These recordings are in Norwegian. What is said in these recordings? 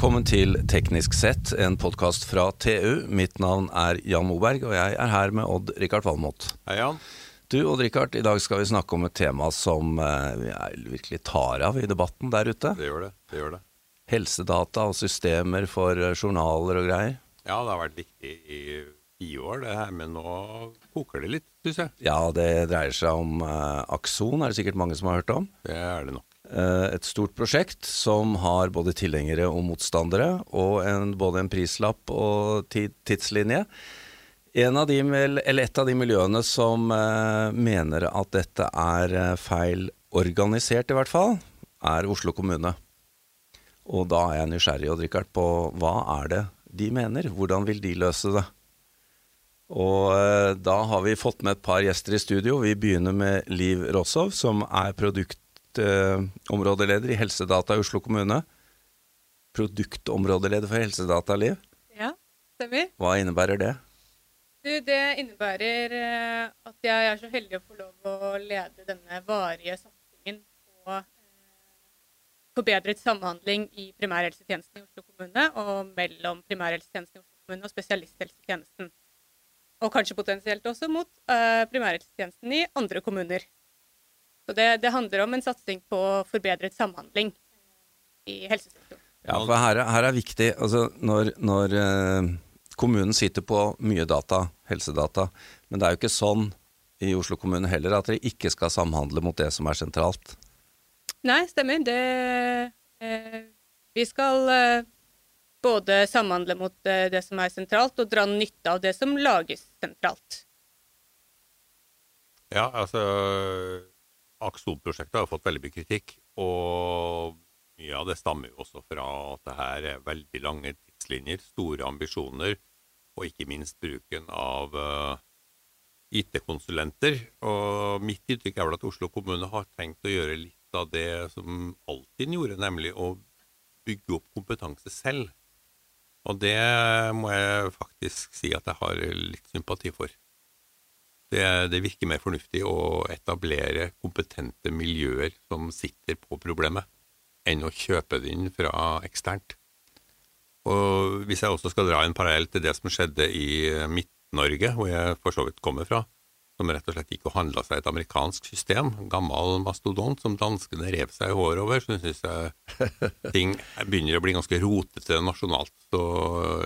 Velkommen til Teknisk sett, en podkast fra TU. Mitt navn er Jan Moberg, og jeg er her med Odd-Rikard Valmot. Hei, Jan. Du, Odd-Rikard, i dag skal vi snakke om et tema som eh, virkelig tar av i debatten der ute. Det gjør det. det gjør det. Helsedata og systemer for eh, journaler og greier. Ja, det har vært viktig i tiår, det her, men nå koker det litt, syns jeg. Ja, det dreier seg om eh, Akson, er det sikkert mange som har hørt om. Det er det nok. Eh, et stort prosjekt som har både tilhengere og motstandere, og en, både en prislapp og tidslinje. Av de, et av de miljøene som eh, mener at dette er eh, feil organisert, i hvert fall, er Oslo kommune. Og da er jeg nysgjerrig og Richard, på hva er det de mener? Hvordan vil de løse det? Og da har vi fått med et par gjester i studio. Vi begynner med Liv Rossov, som er produkt produktområdeleder i Helsedata i Oslo kommune. Produktområdeleder for Helsedata, Liv. Ja, stemmer. Hva innebærer det? Du, det innebærer eh, at jeg er så heldig å få lov å lede denne varige satsingen på eh, forbedret samhandling i primærhelsetjenesten i Oslo kommune og mellom primærhelsetjenesten i Oslo kommune og spesialisthelsetjenesten. Og kanskje potensielt også mot uh, primærhelsetjenesten i andre kommuner. Så det, det handler om en satsing på forbedret samhandling i helsesektoren. Ja, for her, her er viktig altså Når, når eh, kommunen sitter på mye data, helsedata, men det er jo ikke sånn i Oslo kommune heller at dere ikke skal samhandle mot det som er sentralt. Nei, stemmer. Det, eh, vi skal eh, både samhandle mot eh, det som er sentralt, og dra nytte av det som lages sentralt. Ja, altså Akson-prosjektet har fått veldig mye kritikk, og mye av det stammer jo også fra at det her er veldig lange tidslinjer, store ambisjoner, og ikke minst bruken av uh, IT-konsulenter. Og mitt inntrykk er vel at Oslo kommune har tenkt å gjøre litt av det som Altinn gjorde, nemlig å bygge opp kompetanse selv. Og det må jeg faktisk si at jeg har litt sympati for. Det, det, virker mer fornuftig å etablere kompetente miljøer som sitter på problemet, enn å kjøpe det inn fra eksternt. Og Hvis jeg også skal dra en parallell til det som skjedde i Midt-Norge, hvor jeg for så vidt kommer fra, som rett og slett gikk og handla seg et amerikansk system, en gammel mastodont som danskene rev seg i håret over, så syns jeg ting begynner å bli ganske rotete nasjonalt. Så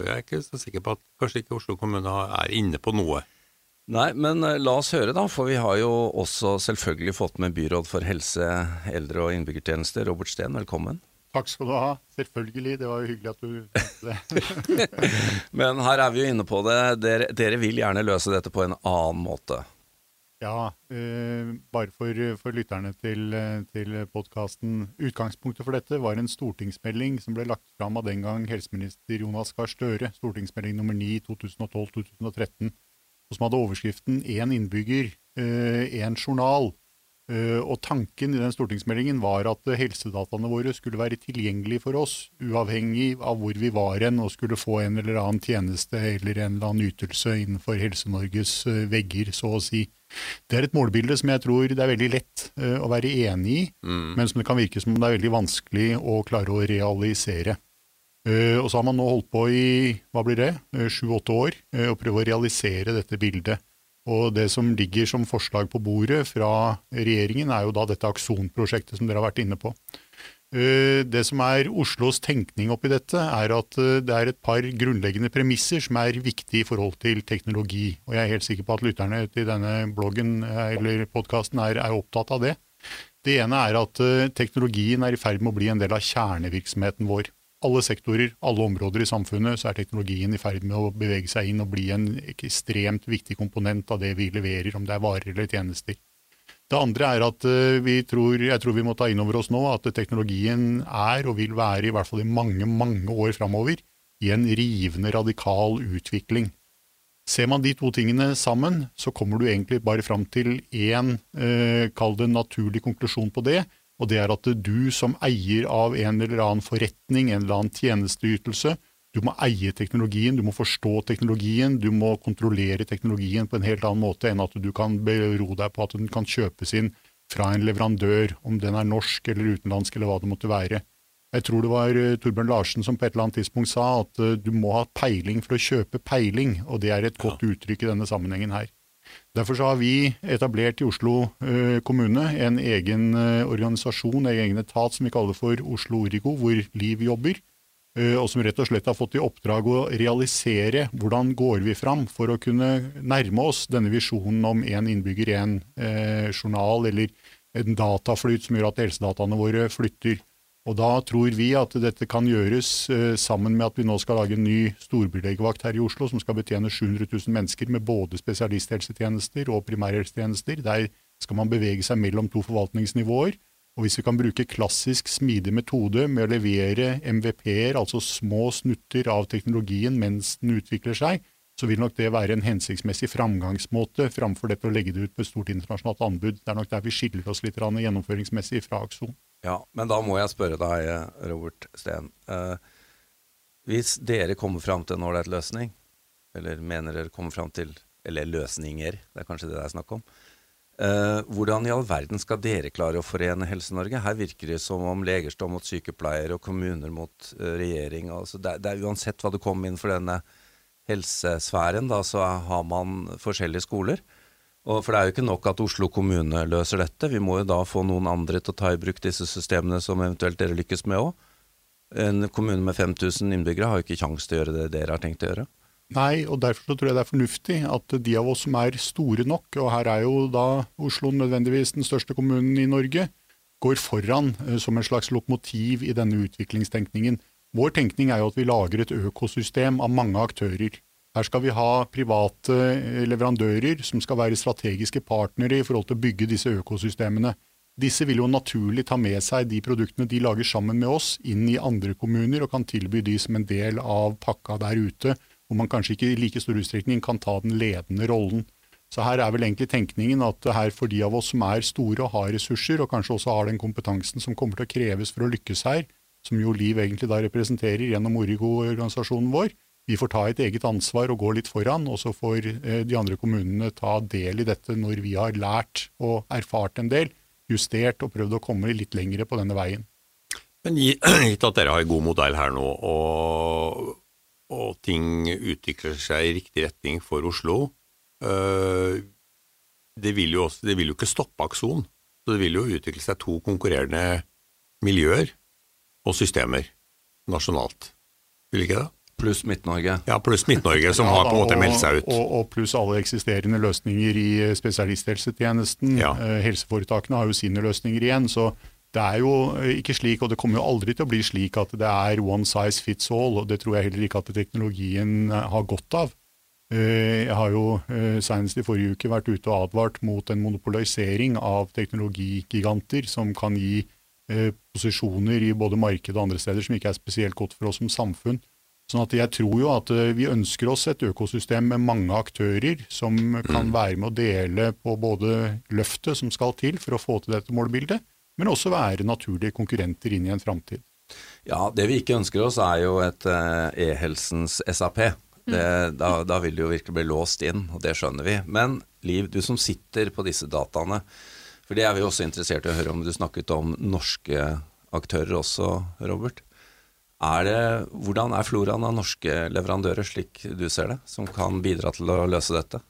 jeg er ikke så sikker på at kanskje ikke Oslo kommune er inne på noe Nei, men uh, la oss høre, da. For vi har jo også selvfølgelig fått med byråd for helse, eldre og innbyggertjenester, Robert Steen. Velkommen. Takk skal du ha. Selvfølgelig. Det var jo hyggelig at du nevnte det. men her er vi jo inne på det. Dere, dere vil gjerne løse dette på en annen måte. Ja, eh, bare for, for, lytterne til, til podkasten. Utgangspunktet for dette var en stortingsmelding som ble lagt fram av den gang helseminister Jonas Gahr Støre. Stortingsmelding nummer 9 2012-2013 og som hadde overskriften 'Én innbygger, én eh, journal'. Eh, og tanken i den stortingsmeldingen var at helsedataene våre skulle være tilgjengelige for oss, uavhengig av hvor vi var hen og skulle få en eller annen tjeneste eller en eller annen ytelse innenfor Helse-Norges eh, vegger, så å si. Det er et målbilde som jeg tror det er veldig lett å være enig i, mm. men som det kan virke som det er veldig vanskelig å klare å realisere. Uh, og så har man nå holdt på i hva blir det, eh, sju-åtte år uh, og prøve å realisere dette bildet. Og Det som ligger som forslag på bordet fra regjeringen, er jo da dette Akson-prosjektet som dere har vært inne på. Det som er Oslos tenkning oppi dette, er at det er et par grunnleggende premisser som er viktige i forhold til teknologi. Og jeg er helt sikker på at lytterne til denne bloggen eller podkasten er, er opptatt av det. Det ene er at teknologien er i ferd med å bli en del av kjernevirksomheten vår alle sektorer, alle områder i samfunnet, så er teknologien i ferd med å bevege seg inn og bli en ekstremt viktig komponent av det vi leverer, om det er varer eller tjenester. Det andre er at eh, vi tror, jeg tror vi må ta inn over oss nå at teknologien er og vil være, i hvert fall i mange, mange år framover, i en rivende radikal utvikling. Ser man de to tingene sammen, så kommer du egentlig bare fram til én, eh, kall det naturlig konklusjon på det, og det er at du som eier av en eller annen forretning, en eller annen tjenesteytelse, du må eie teknologien, du må forstå teknologien, du må kontrollere teknologien på en helt annen måte enn at du kan bero deg på at den kan kjøpes inn fra en leverandør, om den er norsk eller utenlandsk eller hva det måtte være. Jeg tror det var eh, Torbjørn Larsen som på et eller annet tidspunkt sa at eh, du må ha peiling for å kjøpe peiling, og det er et godt uttrykk i denne sammenhengen her. Derfor har vi etablert i Oslo eh, kommune en egen eh, organisasjon, en egen etat som vi kaller for Oslo Origo, hvor Liv jobber. Eh, og som rett og slett har fått i oppdrag å realisere hvordan går vi fram for å kunne nærme oss denne visjonen om én innbygger, én journal, eller en dataflyt som gjør at helsedataene våre flytter. Og Da tror vi at dette kan gjøres eh, sammen med at vi nå skal lage en ny storbylegevakt her i Oslo, som skal betjene 700 000 mennesker med både spesialisthelsetjenester og primærhelsetjenester. Der skal man bevege seg mellom to forvaltningsnivåer. Og Hvis vi kan bruke klassisk smidig metode med å levere MVP-er, altså små snutter av teknologien mens den utvikler seg, så vil nok det være en hensiktsmessig framgangsmåte framfor dette å legge det ut på et stort internasjonalt anbud. Det er nok der vi skiller oss litt gjennomføringsmessig fra Akson. Ja, men da må jeg spørre deg, Robert Steen. Eh, hvis dere kommer fram til en ålreit løsning, eller mener dere kommer fram til Eller løsninger, det er kanskje det det er snakk om. Eh, hvordan i all verden skal dere klare å forene Helse-Norge? Her virker det som om leger står mot sykepleiere og kommuner mot uh, regjering. Altså det, det, er Uansett hva du kommer inn for denne helsesfæren, da, så har man forskjellige skoler. Og for det er jo ikke nok at Oslo kommune løser dette, vi må jo da få noen andre til å ta i bruk disse systemene som eventuelt dere lykkes med òg. En kommune med 5000 innbyggere har jo ikke kjangs til å gjøre det dere har tenkt å gjøre. Nei, og derfor tror jeg det er fornuftig at de av oss som er store nok, og her er jo da Oslo nødvendigvis den største kommunen i Norge, går foran eh, som en slags lokomotiv i denne utviklingstenkningen. Vår tenkning er jo at vi lager et økosystem av mange aktører. Her skal vi ha private eh, leverandører som skal være strategiske partnere i forhold til å bygge disse økosystemene. Disse vil jo naturlig ta med seg de produktene de lager sammen med oss, inn i andre kommuner og kan tilby de som en del av pakka der ute, hvor man kanskje ikke i like stor utstrekning kan ta den ledende rollen. Så her er vel egentlig tenkningen at her for de av oss som er store og har ressurser, og kanskje også har den kompetansen som kommer til å kreves for å lykkes her, som jo Liv egentlig da representerer gjennom Origo-organisasjonen vår, vi får ta et eget ansvar og gå litt foran, og så får eh, de andre kommunene ta del i dette når vi har lært og erfart en del, justert og prøvd å komme litt lengre på denne veien. Men gitt at dere har en god modell her nå, og, og ting utvikler seg i riktig retning for Oslo, øh, det, vil også, det, vil jo ikke stoppe aksjonen. Så det vil jo utvikle seg to konkurrerende miljøer og systemer nasjonalt. Vil ikke det? Pluss Midt-Norge. Ja, pluss Midt-Norge, som ja, har på en måte meldt seg ut. Og, og pluss alle eksisterende løsninger i eh, spesialisthelsetjenesten. Ja. Eh, helseforetakene har jo sine løsninger igjen. så det er jo eh, ikke slik, og det kommer jo aldri til å bli slik at det er one size fits all. og Det tror jeg heller ikke at teknologien har godt av. Jeg har jo senest i forrige uke vært ute og advart mot en monopolisering av teknologigiganter som kan gi posisjoner i både markedet og andre steder som ikke er spesielt godt for oss som samfunn. Sånn at jeg tror jo at eh, vi ønsker oss et økosystem med mange aktører som kan mm. være med å dele på både løftet som skal til for å få til dette målbildet, men også være naturlige konkurrenter inn i en framtid. Ja, det vi ikke ønsker oss er jo et uh, e-helsens SAP. Det, mm. da, da, vil det jo virkelig bli låst inn, og det skjønner vi. Men Liv, du som sitter på disse dataene, for det er vi også interessert i å høre om. Du snakket om norske aktører også, Robert. Er det, hvordan er floraen av norske leverandører, slik du ser det, som kan bidra til å løse dette?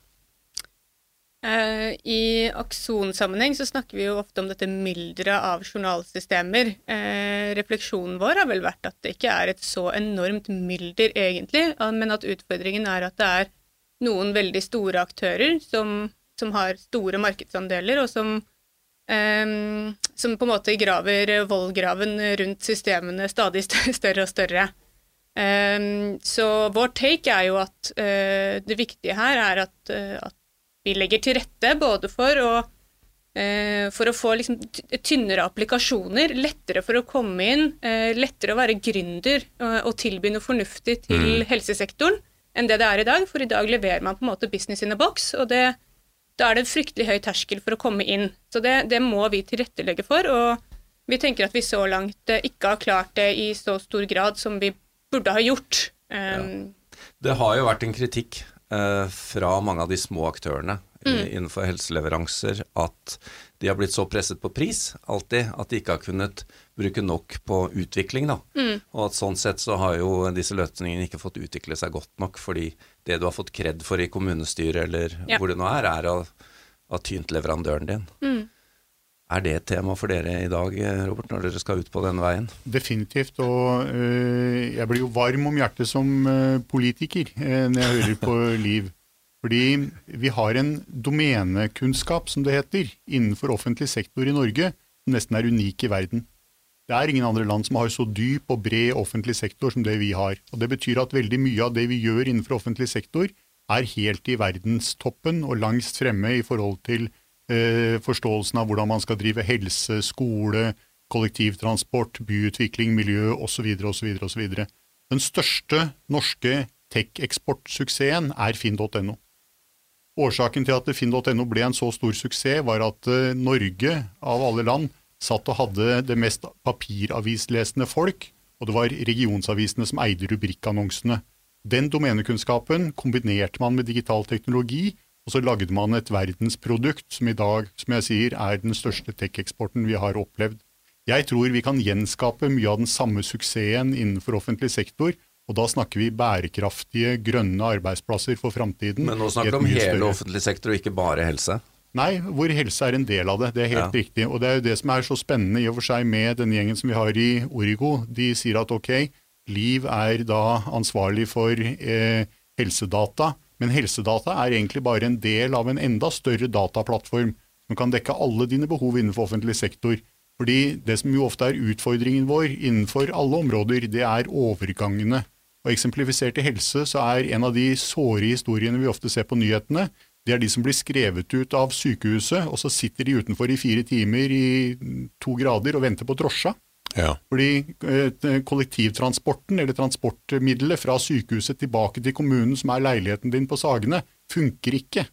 Uh, I aksonsammenheng så snakker vi jo ofte om dette mylderet av journalsystemer. Uh, refleksjonen vår har vel vært at det ikke er et så enormt mylder, egentlig, men at utfordringen er at det er noen veldig store aktører som, som har store markedsandeler, og som Um, som på en måte graver vollgraven rundt systemene stadig større og større. Um, så vår take er jo at uh, det viktige her er at, uh, at, vi legger til rette både for å, uh, for å få liksom tynnere applikasjoner, lettere for å komme inn, lettere å være gründer og tilby noe fornuftig til mm. helsesektoren enn det det er i dag. For i dag leverer man på en måte business in a box, og det da er det en fryktelig høy terskel for å komme inn. Så det, det, må vi tilrettelegge for, og vi tenker at vi så langt eh, ikke har klart det i så stor grad som vi burde ha gjort. Um, ja. Det har jo vært en kritikk uh, fra mange av de små aktørene mm. innenfor helseleveranser at de har blitt så presset på pris alltid at de ikke har kunnet bruke nok på utvikling. da. Mm. Og at sånn sett så har jo disse løsningene ikke fått utvikle seg godt nok, fordi det du har fått kred for i kommunestyret eller ja. hvor det nå er, er av, av tynt leverandøren din. Mm. Er det et tema for dere i dag, Robert, når dere skal ut på denne veien? Definitivt. Og øh, jeg blir jo varm om hjertet som øh, politiker øh, når jeg hører på Liv. Fordi vi har en domenekunnskap, som det heter, innenfor offentlig sektor i Norge som nesten er unik i verden. Det er ingen andre land som har så dyp og bred offentlig sektor som det vi har. Og Det betyr at veldig mye av det vi gjør innenfor offentlig sektor, er helt i verdenstoppen og langst fremme i forhold til eh, forståelsen av hvordan man skal drive helse, skole, kollektivtransport, byutvikling, miljø osv. osv. osv. Den største norske tech-eksportsuksessen er finn.no. Årsaken til at finn.no ble en så stor suksess, var at eh, Norge, av alle land, satt og hadde det mest papiravislesende folk, og det var regionsavisene som eide rubrikkannonsene. Den domenekunnskapen kombinerte man med digital teknologi, og så lagde man et verdensprodukt som i dag, som jeg sier, er den største tech-eksporten vi har opplevd. Jeg tror vi kan gjenskape mye av den samme suksessen innenfor offentlig sektor, og da snakker vi bærekraftige, grønne arbeidsplasser for framtiden. Men nå snakker vi om hele større. offentlig sektor, og ikke bare helse? Nei, hvor helse er en del av det. Det er helt ja. riktig. Og det er jo det som er så spennende i og for seg med denne gjengen som vi har i Origo. De sier at ok, Liv er da ansvarlig for eh, helsedata, men helsedata er egentlig bare en del av en enda større dataplattform som kan dekke alle dine behov innenfor offentlig sektor. Fordi det som jo ofte er utfordringen vår innenfor alle områder, det er overgangene og eksemplifisert i helse så er en av de såre historiene vi ofte ser på nyhetene, det er de som blir skrevet ut av sykehuset, og så sitter de utenfor i fire timer i to grader og venter på drosja. Ja. Fordi eh, kollektivtransporten, eller transportmiddelet fra sykehuset tilbake til kommunen, som er leiligheten din på Sagene, funker ikke.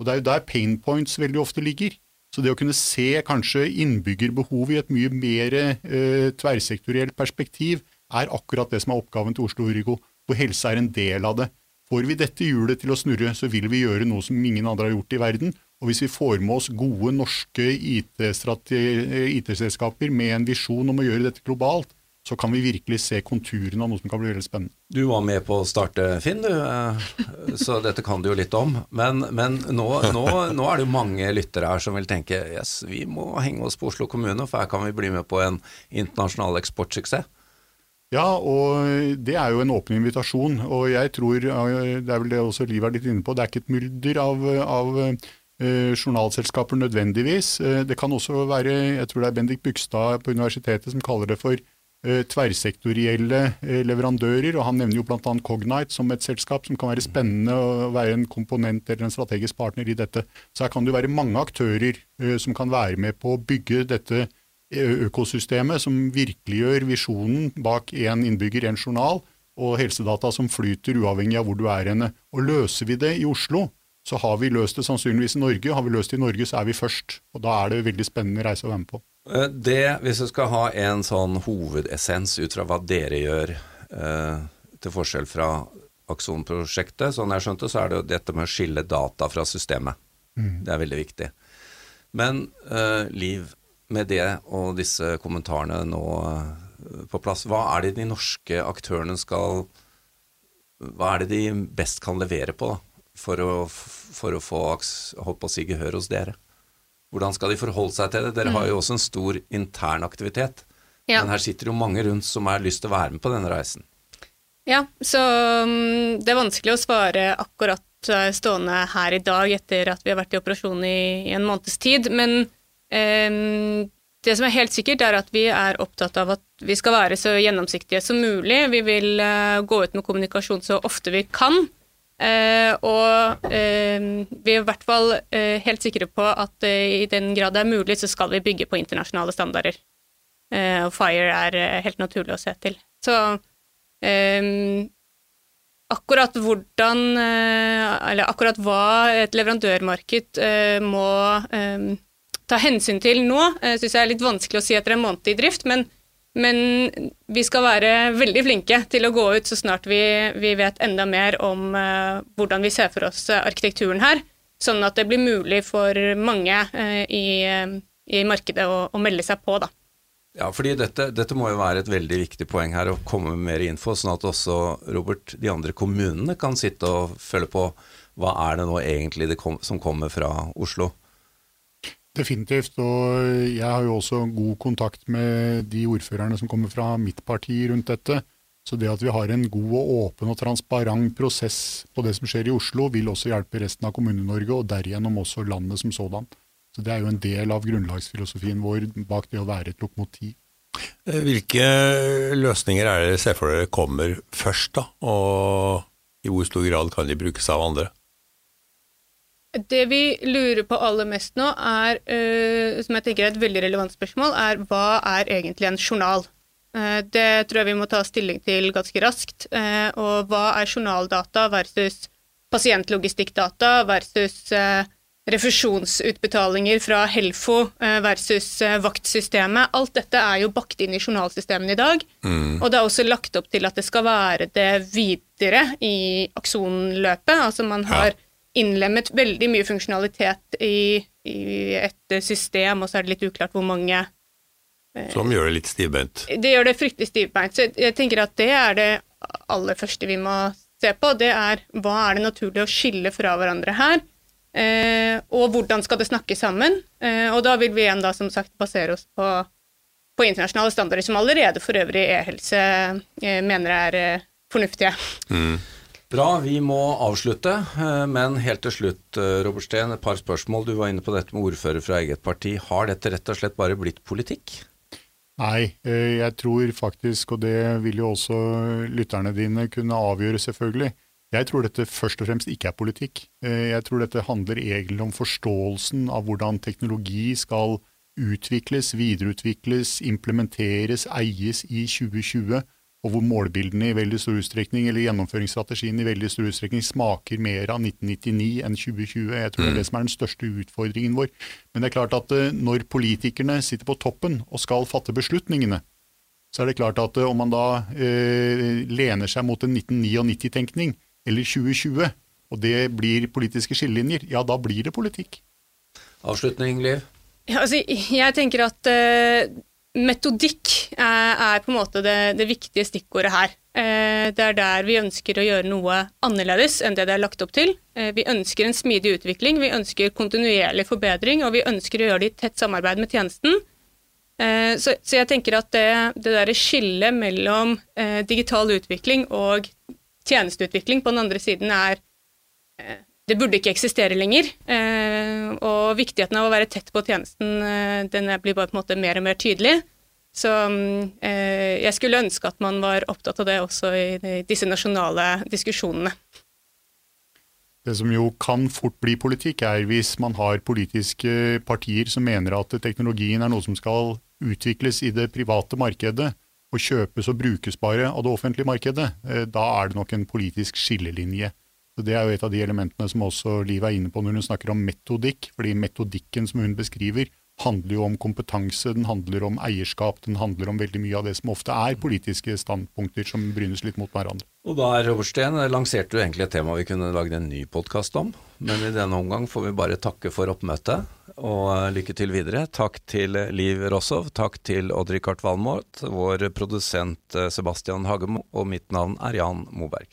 Og Det er jo der pain points veldig ofte ligger. Så det å kunne se kanskje innbyggerbehov i et mye mer eh, tverrsektorielt perspektiv, er akkurat det som er oppgaven til Oslo Urigo, hvor helse er en del av det. Får vi dette hjulet til å snurre, så vil vi gjøre noe som ingen andre har gjort i verden. Og hvis vi får med oss gode norske IT-selskaper med en visjon om å gjøre dette globalt, så kan vi virkelig se konturene av noe som kan bli veldig spennende. Du var med på å starte Finn, du, eh, så dette kan du jo litt om. Men, men nå, nå, nå, er det jo mange lyttere her som vil tenke yes, vi må henge oss på Oslo kommune, for her kan vi bli med på en internasjonal eksportsuksess. Ja, og det er jo en åpen invitasjon. Og jeg tror, det er vel det også Liv er litt inne på, det er ikke et mylder av, av uh, journalselskaper nødvendigvis. Uh, det kan også være, jeg tror det er Bendik Bygstad på universitetet som kaller det for uh, tverrsektorielle leverandører. og Han nevner jo bl.a. Cognite som et selskap som kan være spennende å være en komponent eller en strategisk partner i dette. Så her kan det jo være mange aktører som kan være med på å bygge dette økosystemet som virkeliggjør visjonen bak én innbygger, én journal, og helsedata som flyter uavhengig av hvor du er henne. Og løser vi det i Oslo, så har vi løst det sannsynligvis i Norge. Har vi løst det i Norge, så er vi først. Og da er det veldig spennende reise å være med på. Eh, det, hvis du skal ha en sånn hovedessens ut fra hva dere gjør, eh, til forskjell fra Akson-prosjektet, sånn jeg skjønte, så er det jo dette med å skille data fra systemet. Mm. Det er veldig viktig. Men eh, Liv, med det og disse kommentarene nå eh, på plass, hva er det de norske aktørene skal Hva er det de best kan levere på da, for, å, for å få holdt å si, gehør hos dere? Hvordan skal de forholde seg til det? Dere mm. har jo også en stor intern aktivitet. Ja. Men her sitter jo mange rundt som har lyst til å være med på denne reisen. Ja, så um, det er vanskelig å svare akkurat eh, stående her i dag etter at vi har vært i operasjon i, i en måneds tid. Men det som er helt sikkert, er at vi er opptatt av at vi skal være så gjennomsiktige som mulig. Vi vil eh, gå ut med kommunikasjon så ofte vi kan. Uh, og uh, vi er i hvert fall uh, helt sikre på at i den grad det er mulig, så skal vi bygge på internasjonale standarder. og FIRE er helt naturlig å se til. Så um, akkurat hvordan Eller akkurat hva et leverandørmarked må ta hensyn til nå, uh, syns jeg er litt vanskelig å si etter en måned i drift, men, men, vi skal være veldig flinke til å gå ut så snart vi, vi vet enda mer om uh, hvordan vi ser for oss uh, arkitekturen her. sånn at det blir mulig for mange uh, i, uh, i, markedet å, å, melde seg på. Da. Ja, fordi dette, dette, må jo være et veldig viktig poeng her, å komme med mer info, sånn at også Robert, de andre kommunene kan sitte og følge på hva er det nå egentlig det kom, som kommer fra Oslo. Definitivt, og jeg har jo også god kontakt med de ordførerne som kommer fra mitt parti rundt dette. Så det at vi har en god og åpen og transparent prosess på det som skjer i Oslo, vil også hjelpe resten av Kommune-Norge, og derigjennom også landet som sådan. Så Det er jo en del av grunnlagsfilosofien vår bak det å være et lokomotiv. Eh, hvilke løsninger er det dere ser for dere kommer først, da? Og i hvor stor grad kan de brukes av andre? Det vi lurer på aller mest nå, er, uh, som jeg tenker er et veldig relevant spørsmål, er hva er egentlig en journal? Uh, det tror jeg vi må ta stilling til ganske raskt. Uh, og hva er journaldata versus pasientlogistikkdata versus refusjonsutbetalinger fra Helfo versus vaktsystemet. Alt dette er jo bakt inn i journalsystemene i dag. Mm. Og det er også lagt opp til at det skal være det videre i aksonløpet. Altså man har ja innlemmet veldig mye funksjonalitet i, i, et system, og så er det litt uklart hvor mange eh, Som gjør det litt stivbeint? Det gjør det fryktelig stivbeint. Så jeg tenker at det er det aller første vi må se på. Det er hva er det naturlig å skille fra hverandre her? Eh, og hvordan skal det snakke sammen? Eh, og da vil vi igjen da som sagt basere oss på, på internasjonale standarder, som allerede for øvrig e-helse eh, mener er fornuftige. Mm. Bra, vi må avslutte. Eh, men helt til slutt, eh, Robert Steen, et par spørsmål. Du var inne på dette med ordfører fra eget parti. Har dette rett og slett bare blitt politikk? Nei, eh, jeg tror faktisk, og det vil jo også lytterne dine kunne avgjøre, selvfølgelig. Jeg tror dette først og fremst ikke er politikk. Jeg tror dette handler egentlig om forståelsen av hvordan teknologi skal utvikles, videreutvikles, implementeres, eies i 2020 og hvor målbildene i veldig stor utstrekning, eller gjennomføringsstrategien i veldig stor utstrekning smaker mer av 1999 enn 2020. Jeg tror det er mm. det som er den største utfordringen vår. Men det er klart at eh, når politikerne sitter på toppen og skal fatte beslutningene, så er det klart at eh, om man da eh, lener seg mot en 1999-tenkning eller 2020, og det blir politiske skillelinjer, ja, da blir det politikk. Avslutning, Liv? Ja, altså, jeg tenker at uh, metodikk er, på en måte det, det viktige stikkordet her. Eh, det er der vi ønsker å gjøre noe annerledes enn det det er lagt opp til. Eh, vi ønsker en smidig utvikling, vi ønsker kontinuerlig forbedring, og vi ønsker å gjøre det i tett samarbeid med tjenesten. Eh, så, så jeg tenker at det, det der skillet mellom digital utvikling og tjenesteutvikling på den andre siden er det burde ikke eksistere lenger. og viktigheten av å være tett på tjenesten den blir bare på en måte mer og mer tydelig. Så eh, jeg skulle ønske at man var opptatt av det også i disse nasjonale diskusjonene. Det som jo kan fort bli politikk, er hvis man har politiske partier som mener at teknologien er noe som skal utvikles i det private markedet og kjøpes og brukes bare av det offentlige markedet. Eh, da er det nok en politisk skillelinje. Det er jo et av de elementene som også Liv er inne på når hun snakker om metodikk. fordi metodikken som hun beskriver, handler jo om kompetanse, den handler om eierskap, den handler om veldig mye av det som ofte er politiske standpunkter som brynes litt mot hverandre. Og da Robert Steen, lanserte du egentlig et tema vi kunne lagd en ny podkast om, men i denne omgang får vi bare takke for oppmøtet, og eh, lykke til videre. Takk til Liv Rossov, takk til Odd-Rikard Valmot, vår produsent eh, Sebastian Hagemo, og mitt navn er Jan Moberg.